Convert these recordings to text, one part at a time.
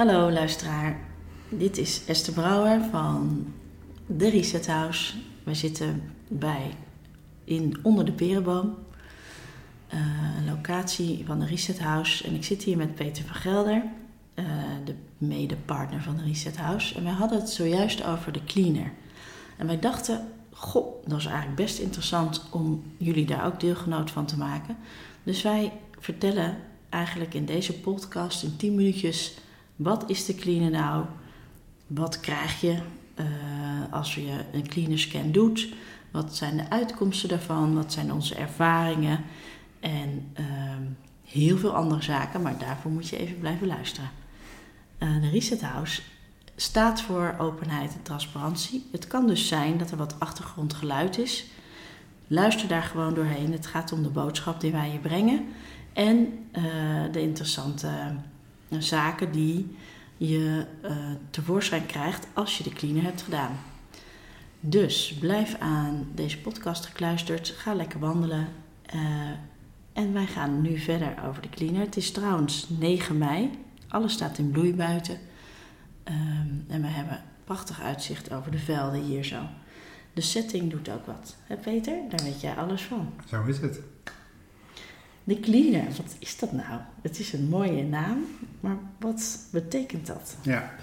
Hallo luisteraar, dit is Esther Brouwer van de Reset House. Wij zitten bij in onder de Perenboom, eh, een locatie van de Reset House. En ik zit hier met Peter van Gelder, uh, de medepartner van de Reset House. En wij hadden het zojuist over de cleaner. En wij dachten, goh, dat is eigenlijk best interessant om jullie daar ook deelgenoot van te maken. Dus wij vertellen eigenlijk in deze podcast in 10 minuutjes wat is de cleaner nou? Wat krijg je uh, als je een cleaner scan doet? Wat zijn de uitkomsten daarvan? Wat zijn onze ervaringen? En uh, heel veel andere zaken, maar daarvoor moet je even blijven luisteren. Uh, de Reset House staat voor openheid en transparantie. Het kan dus zijn dat er wat achtergrondgeluid is. Luister daar gewoon doorheen. Het gaat om de boodschap die wij je brengen en uh, de interessante zaken die je uh, tevoorschijn krijgt als je de cleaner hebt gedaan. Dus blijf aan deze podcast gekluisterd. Ga lekker wandelen. en wij gaan nu verder over de cleaner. Het is trouwens 9 mei. Alles staat in bloei buiten. Um, en we hebben prachtig uitzicht over de velden hier zo. De setting doet ook wat. Hè Peter? Daar weet jij alles van. Zo is het. De cleaner, wat is dat nou? Het is een mooie naam, maar wat betekent dat? Ja.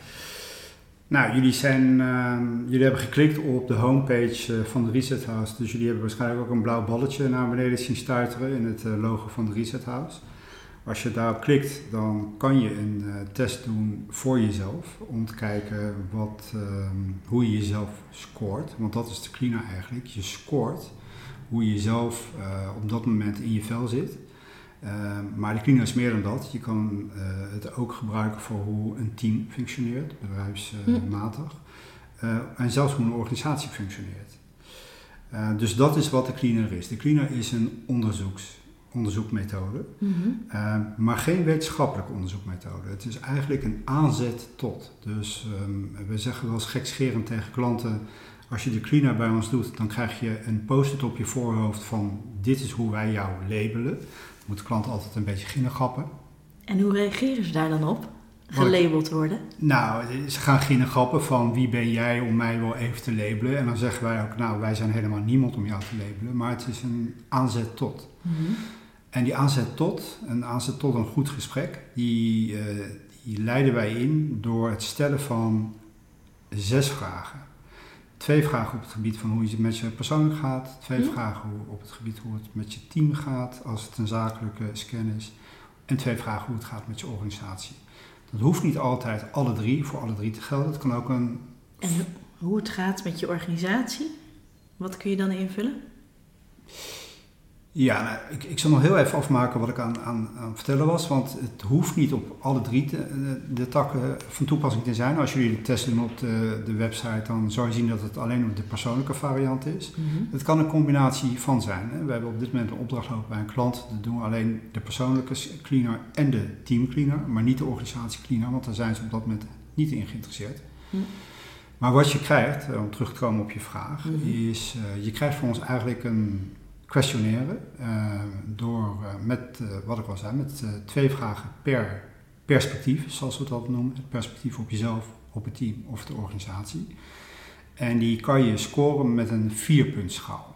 Nou, jullie, zijn, uh, jullie hebben geklikt op de homepage uh, van de Reset House. Dus jullie hebben waarschijnlijk ook een blauw balletje naar beneden zien stuiteren in het uh, logo van de Reset House. Als je daarop klikt, dan kan je een uh, test doen voor jezelf. Om te kijken wat, hoe je jezelf scoort. Want dat is de cleaner eigenlijk. Je scoort hoe je jezelf op dat moment in je vel zit. Uh, maar de cleaner is meer dan dat. Je kan uh, het ook gebruiken voor hoe een team functioneert, bedrijfsmatig. Uh, en zelfs hoe een organisatie functioneert. dus dat is wat de cleaner is. De cleaner is een onderzoeks, onderzoekmethode, mm -hmm. maar geen wetenschappelijke onderzoekmethode. Het is eigenlijk een aanzet tot. Dus um, we zeggen wel eens gekscherend tegen klanten, als je de cleaner bij ons doet, dan krijg je een post-it op je voorhoofd van dit is hoe wij jou labelen moet de klant altijd een beetje ginnegappen. En hoe reageren ze daar dan op? Gelabeld worden? Nou, ze gaan ginnegappen van wie ben jij om mij wel even te labelen. En dan zeggen wij ook, nou, wij zijn helemaal niemand om jou te labelen. Maar het is een aanzet tot. Mm -hmm. En die aanzet tot, een aanzet tot een goed gesprek, die, uh, die leiden wij in door het stellen van zes vragen. Twee vragen op het gebied van hoe het met je persoonlijk gaat. Twee hm? vragen op het gebied hoe het met je team gaat, als het een zakelijke scan is. En twee vragen hoe het gaat met je organisatie. Dat hoeft niet altijd alle drie voor alle drie te gelden. Het kan ook een. En hoe het gaat met je organisatie? Wat kun je dan invullen? Ja, nou, ik, ik zal nog heel even afmaken wat ik aan, aan, aan vertellen was. Want het hoeft niet op alle drie te, de, takken van toepassing te zijn. Als jullie de test doen op de, de website, dan zou je zien dat het alleen op de persoonlijke variant is. Mm -hmm. Het kan een combinatie van zijn. Hè. We hebben op dit moment een opdracht lopen bij een klant. Dat doen we alleen de persoonlijke cleaner en de team cleaner, maar niet de organisatie cleaner, want daar zijn ze op dat moment niet in geïnteresseerd. Mm. Maar wat je krijgt, om terug te komen op je vraag, mm -hmm. is uh, je krijgt van ons eigenlijk een questionnaire uh, door uh, met, uh, wat ik al zei, met twee vragen per perspectief, zoals we dat noemen. Het perspectief op jezelf, op het team of de organisatie. En die kan je scoren met een vierpuntschaal.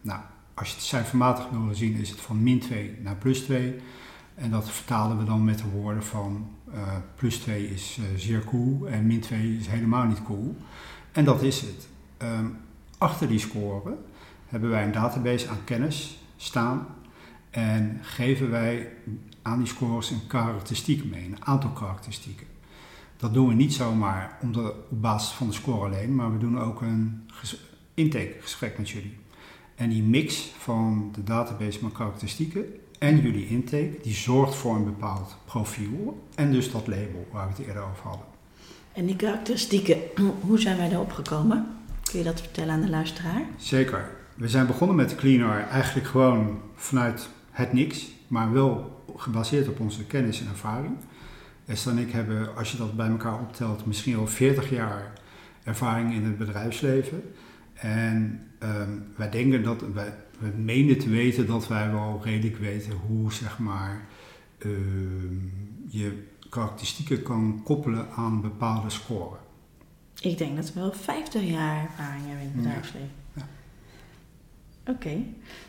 nou, als je het cijfermatig wil zien, is het van min 2 naar plus 2. En dat vertalen we dan met de woorden van plus 2 is zeer cool en min 2 is helemaal niet cool. En dat is het. Um, achter die score hebben wij een database aan kennis staan en geven wij aan die scores een karakteristiek mee, een aantal karakteristieken. Dat doen we niet zomaar op basis van de score alleen, maar we doen ook een intakegesprek met jullie. En die mix van de database met karakteristieken en jullie intake, die zorgt voor een bepaald profiel en dus dat label waar we het eerder over hadden. En die karakteristieken, hoe zijn wij daarop gekomen? Kun je dat vertellen aan de luisteraar? Zeker. We zijn begonnen met Cleaner eigenlijk gewoon vanuit het niks, maar wel gebaseerd op onze kennis en ervaring. Esther en ik hebben, als je dat bij elkaar optelt, misschien al 40 jaar ervaring in het bedrijfsleven. En um, wij denken dat, wij, we menen te weten dat wij wel redelijk weten hoe zeg maar um, je karakteristieken kan koppelen aan bepaalde score. Ik denk dat we wel 50 jaar ervaring hebben in het bedrijfsleven. Oké,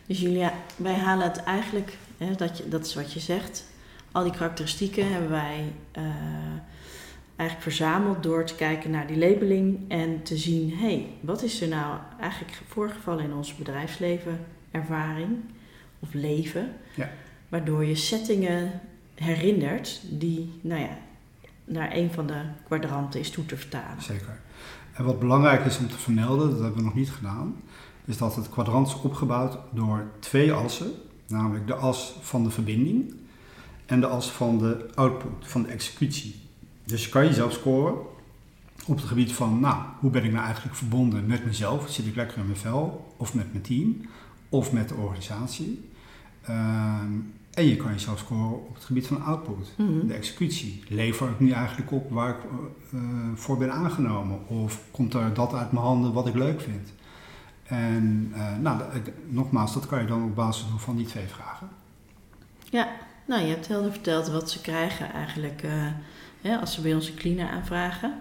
dus Julia, wij halen het eigenlijk, hè, dat, je, dat is wat je zegt, al die karakteristieken hebben wij uh, eigenlijk verzameld door te kijken naar die labeling en te zien, hé, hey, wat is er nou eigenlijk voorgevallen in ons bedrijfsleven, ervaring of leven, ja. waardoor je settingen herinnert die, nou ja, naar een van de kwadranten is toe te vertalen. Zeker. En wat belangrijk is om te vermelden, dat hebben we nog niet gedaan, is dat het kwadrant is opgebouwd door twee assen, namelijk de as van de verbinding en de as van de output, van de executie. Dus je kan jezelf scoren op het gebied van, nou, hoe ben ik nou eigenlijk verbonden met mezelf? Zit ik lekker in mijn vel? Of met mijn team? Of met de organisatie? Ehm, en je kan jezelf scoren op het gebied van output, Mhm. de executie. Lever ik nu eigenlijk op waar ik eh, voor ben aangenomen? Of komt er dat uit mijn handen wat ik leuk vind? En eh, nou, dat- nogmaals, dat kan je dan op basis doen van die twee vragen. Ja, nou, je hebt helder verteld wat ze krijgen eigenlijk eh, hè, als ze bij ons een cleaner aanvragen.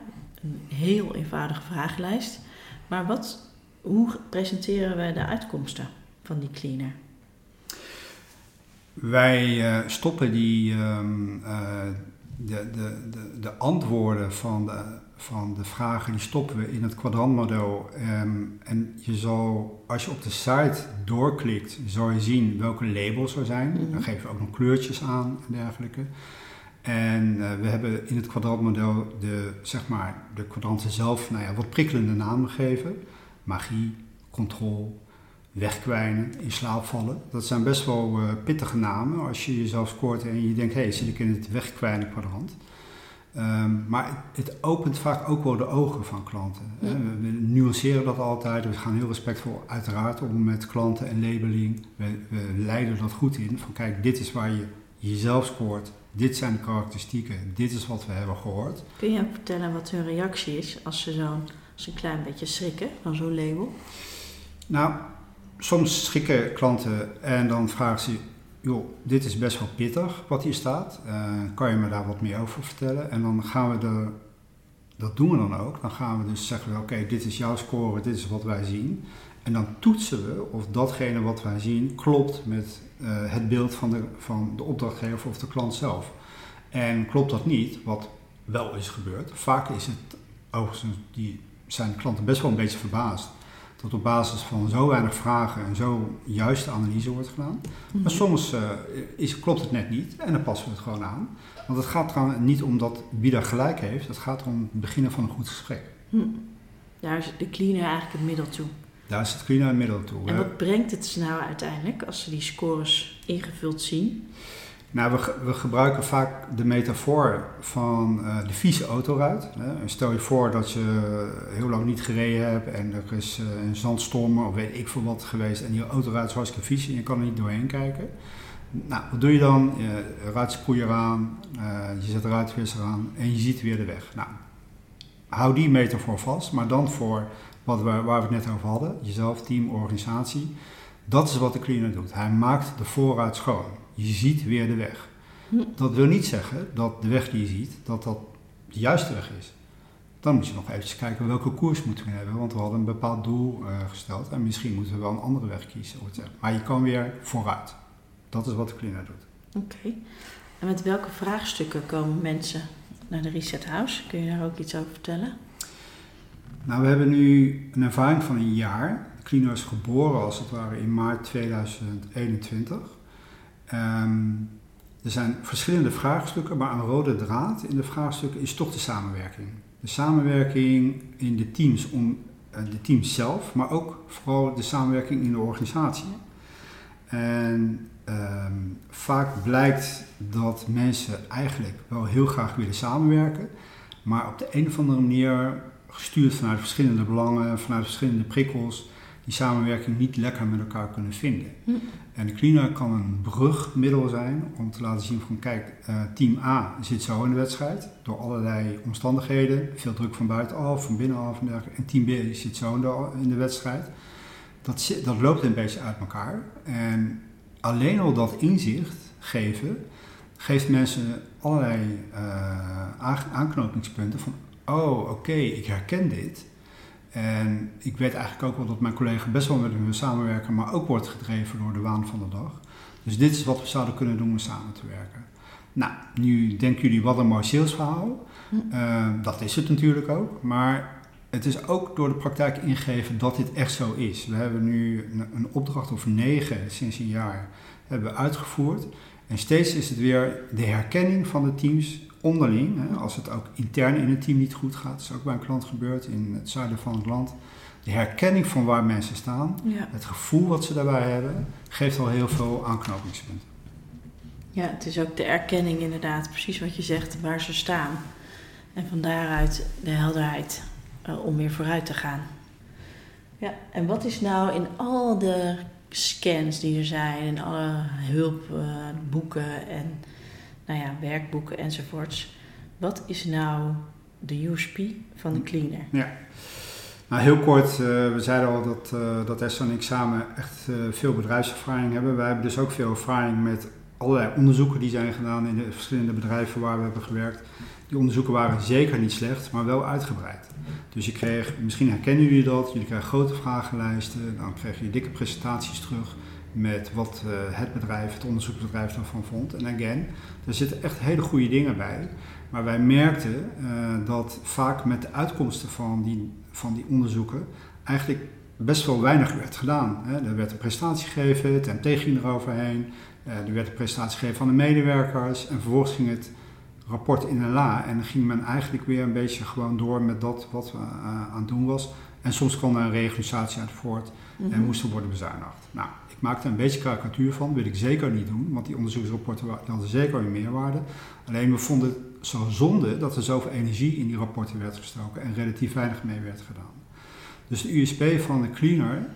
Een heel eenvoudige vragenlijst. Maar wat, hoe presenteren wij de uitkomsten van die cleaner? Wij eh, stoppen die, ehm, eh, de, de, de, de antwoorden van de, van de vragen, die stoppen we in het kwadrantmodel. Ehm, en je zal, als je op de site doorklikt, zal je zien welke labels er zijn. Mhm. Dan geven we ook nog kleurtjes aan en dergelijke. En eh, we hebben in het kwadrantmodel de, zeg maar, de kwadranten zelf nou ja, wat prikkelende namen gegeven. Magie, controle, wegkwijnen, in slaap vallen. Dat zijn best wel eh, pittige namen als je jezelf scoort en je denkt, hé, hey, zit ik in het wegkwijnen kwadrant. Ehm, maar het, opent vaak ook wel de ogen van klanten. Ja. We, nuanceren dat altijd. We gaan heel respectvol uiteraard om met klanten en labeling. We, we leiden dat goed in. Van kijk, dit is waar je jezelf scoort. Dit zijn de karakteristieken. Dit is wat we hebben gehoord. Kun je ook vertellen wat hun reactie is als ze zo'n een klein beetje schrikken van zo'n label? Nou, soms schikken klanten en dan vragen ze, joh, dit is best wel pittig wat hier staat. Eh, kan je me daar wat meer over vertellen? En dan gaan we de, dat doen we dan ook. Dan gaan we dus zeggen, oké, dit is jouw score, dit is wat wij zien. En dan toetsen we of datgene wat wij zien klopt met eh, het beeld van de, van de opdrachtgever of de klant zelf. En klopt dat niet, wat wel is gebeurd. Vaak is het, overigens, die zijn klanten best wel een beetje verbaasd dat op basis van zo weinig vragen en zo juiste analyse wordt gedaan. Mhm. Maar soms eh, is, klopt het net niet en dan passen we het gewoon aan. Want het gaat er niet om dat wie daar gelijk heeft, het gaat om het beginnen van een goed gesprek. Hm. Daar is de cleaner eigenlijk het middel toe. Daar is het clean naar het middel toe. En hè. wat brengt het ze nou uiteindelijk als ze die scores ingevuld zien? Nou, we, we gebruiken vaak de metafoor van eh, de vieze autoruit. Hè. Stel je voor dat je heel lang niet gereden hebt en er is eh, een zandstorm of weet ik veel wat geweest en die autoruit is hartstikke vies en je kan er niet doorheen kijken. Nou, wat doe je dan? Je ruitsproeier aan, eh, je zet de ruitwisser aan en je ziet weer de weg. Nou, hou die metafoor vast, maar dan voor wat we, waar we het net over hadden, jezelf, team, organisatie. Dat is wat de cleaner doet. Hij maakt de voorruit schoon. Je ziet weer de weg. Dat wil niet zeggen dat de weg die je ziet, dat dat de juiste weg is. Dan moet je nog eventjes kijken welke koers moeten we hebben, want we hadden een bepaald doel eh, gesteld en misschien moeten we wel een andere weg kiezen. Maar je kan weer vooruit. Dat is wat de cleaner doet. Oké. En met welke vraagstukken komen mensen naar de Reset House? Kun je daar ook iets over vertellen? Nou, we hebben nu een ervaring van een jaar. De cleaner is geboren als het ware in maart 2021. Ehm, er zijn verschillende vraagstukken, maar een rode draad in de vraagstukken is toch de samenwerking. De samenwerking in de teams, om, eh, de teams zelf, maar ook vooral de samenwerking in de organisatie. En ehm, vaak blijkt dat mensen eigenlijk wel heel graag willen samenwerken, maar op de een of andere manier, gestuurd vanuit verschillende belangen, vanuit verschillende prikkels, die samenwerking niet lekker met elkaar kunnen vinden. Hm. En de cleaner kan een brugmiddel zijn om te laten zien van kijk, eh, team A zit zo in de wedstrijd door allerlei omstandigheden, veel druk van buitenaf, van binnenaf en dergelijke. En team B zit zo in de, in de wedstrijd. Dat, zit- dat loopt een beetje uit elkaar. En alleen al dat inzicht geven geeft mensen allerlei uh, aanknopingspunten van, oh oké, ik herken dit. En ik weet eigenlijk ook wel dat mijn collega best wel met me samenwerken, maar ook wordt gedreven door de waan van de dag. Dus dit is wat we zouden kunnen doen om samen te werken. Nou, nu denken jullie wat een mooi salesverhaal. Uh, dat is het natuurlijk ook. Maar het is ook door de praktijk ingegeven dat dit echt zo is. We hebben nu een opdracht of negen sinds een jaar hebben uitgevoerd. En steeds is het weer de herkenning van de teams onderling. Hè, als het ook intern in het team niet goed gaat, dat is ook bij een klant gebeurd in het zuiden van het land. De herkenning van waar mensen staan, het gevoel wat ze daarbij hebben, geeft al heel veel aanknopingspunten. Ja, het is ook de erkenning inderdaad, precies wat je zegt, waar ze staan. En van daaruit de helderheid uh, om weer vooruit te gaan. Ja, en wat is nou in al de scans die er zijn en alle hulpboeken en nou ja, werkboeken enzovoorts. Wat is nou de USP van de cleaner? Ja. Nou, heel kort, uh, we zeiden al dat, uh, dat Esther en ik samen echt uh, veel bedrijfservaring hebben. Wij hebben dus ook veel ervaring met allerlei onderzoeken die zijn gedaan in de verschillende bedrijven waar we hebben gewerkt. Die onderzoeken waren zeker niet slecht, maar wel uitgebreid. Dus je kreeg, misschien herkennen jullie dat, jullie krijgen grote vragenlijsten, dan krijg je dikke presentaties terug met wat uh, het bedrijf, het onderzoeksbedrijf daarvan vond. En again, er zitten echt hele goede dingen bij. Maar wij merkten uh, dat vaak met de uitkomsten van die, van die onderzoeken eigenlijk best wel weinig werd gedaan. Hè. Er werd een presentatie gegeven, het MT ging eroverheen, uh, er werd een presentatie gegeven van de medewerkers en vervolgens ging het rapport in een la en dan ging men eigenlijk weer een beetje gewoon door met dat wat uh, aan het doen was. En soms kwam er een reorganisatie uit voort en mhm. moest er worden bezuinigd. Nou, ik maakte een beetje karikatuur van, wil ik zeker niet doen, want die onderzoeksrapporten hadden zeker weer meerwaarde. Alleen we vonden het zo zonde dat er zoveel energie in die rapporten werd gestoken en relatief weinig mee werd gedaan. Dus de USP van de cleaner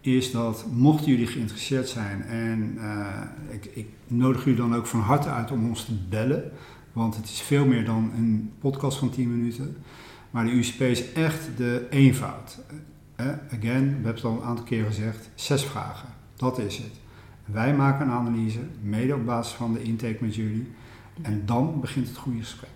is dat mochten jullie geïnteresseerd zijn en uh, ik, ik nodig jullie dan ook van harte uit om ons te bellen. Want het is veel meer dan een podcast van 10 minuten. Maar de USP is echt de eenvoud. Eh, again, we hebben het al een aantal keren gezegd, zes vragen. Dat is het. Wij maken een analyse, mede op basis van de intake met jullie. En dan begint het goede gesprek.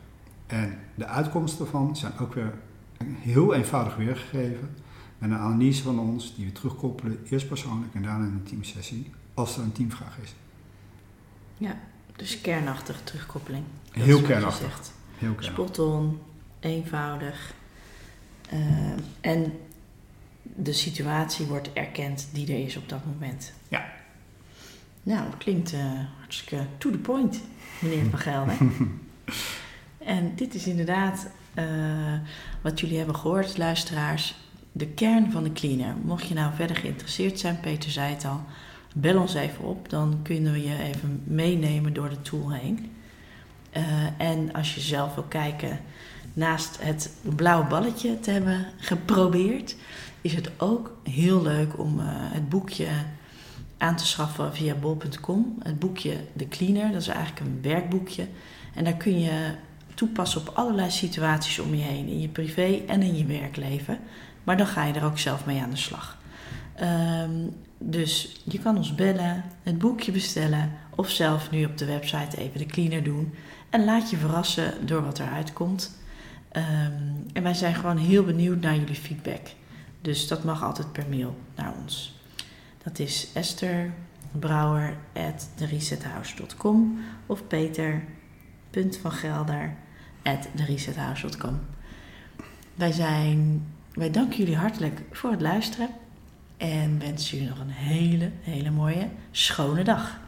En de uitkomsten ervan zijn ook weer heel eenvoudig weergegeven. Met een analyse van ons die we terugkoppelen, eerst persoonlijk en daarna in een teamsessie, als er een teamvraag is. Ja, dus kernachtige terugkoppeling. Heel kernachtig. Heel kernachtig. Spot on, eenvoudig. Uh, en de situatie wordt erkend die er is op dat moment. Ja. Nou, dat klinkt uh, hartstikke to the point, meneer Van Gelder. en dit is inderdaad uh, wat jullie hebben gehoord, luisteraars. De kern van de cleaner. Mocht je nou verder geïnteresseerd zijn, Peter zei het al, bel ons even op. Dan kunnen we je even meenemen door de tool heen. Uh, en als je zelf wil kijken, naast het blauwe balletje te hebben geprobeerd, is het ook heel leuk om uh, het boekje aan te schaffen via bol.com. Het boekje De Cleaner, dat is eigenlijk een werkboekje. En daar kun je toepassen op allerlei situaties om je heen, in je privé en in je werkleven. Maar dan ga je er ook zelf mee aan de slag. Um, dus je kan ons bellen, het boekje bestellen of zelf nu op de website even de cleaner doen. En laat je verrassen door wat eruit komt. Um, en wij zijn gewoon heel benieuwd naar jullie feedback. Dus dat mag altijd per mail naar ons. Dat is esterbrouwer.theresethouse.com of peter.vangelder.theresethouse.com Wij, zijn, wij danken jullie hartelijk voor het luisteren en wensen jullie nog een hele, hele mooie, schone dag.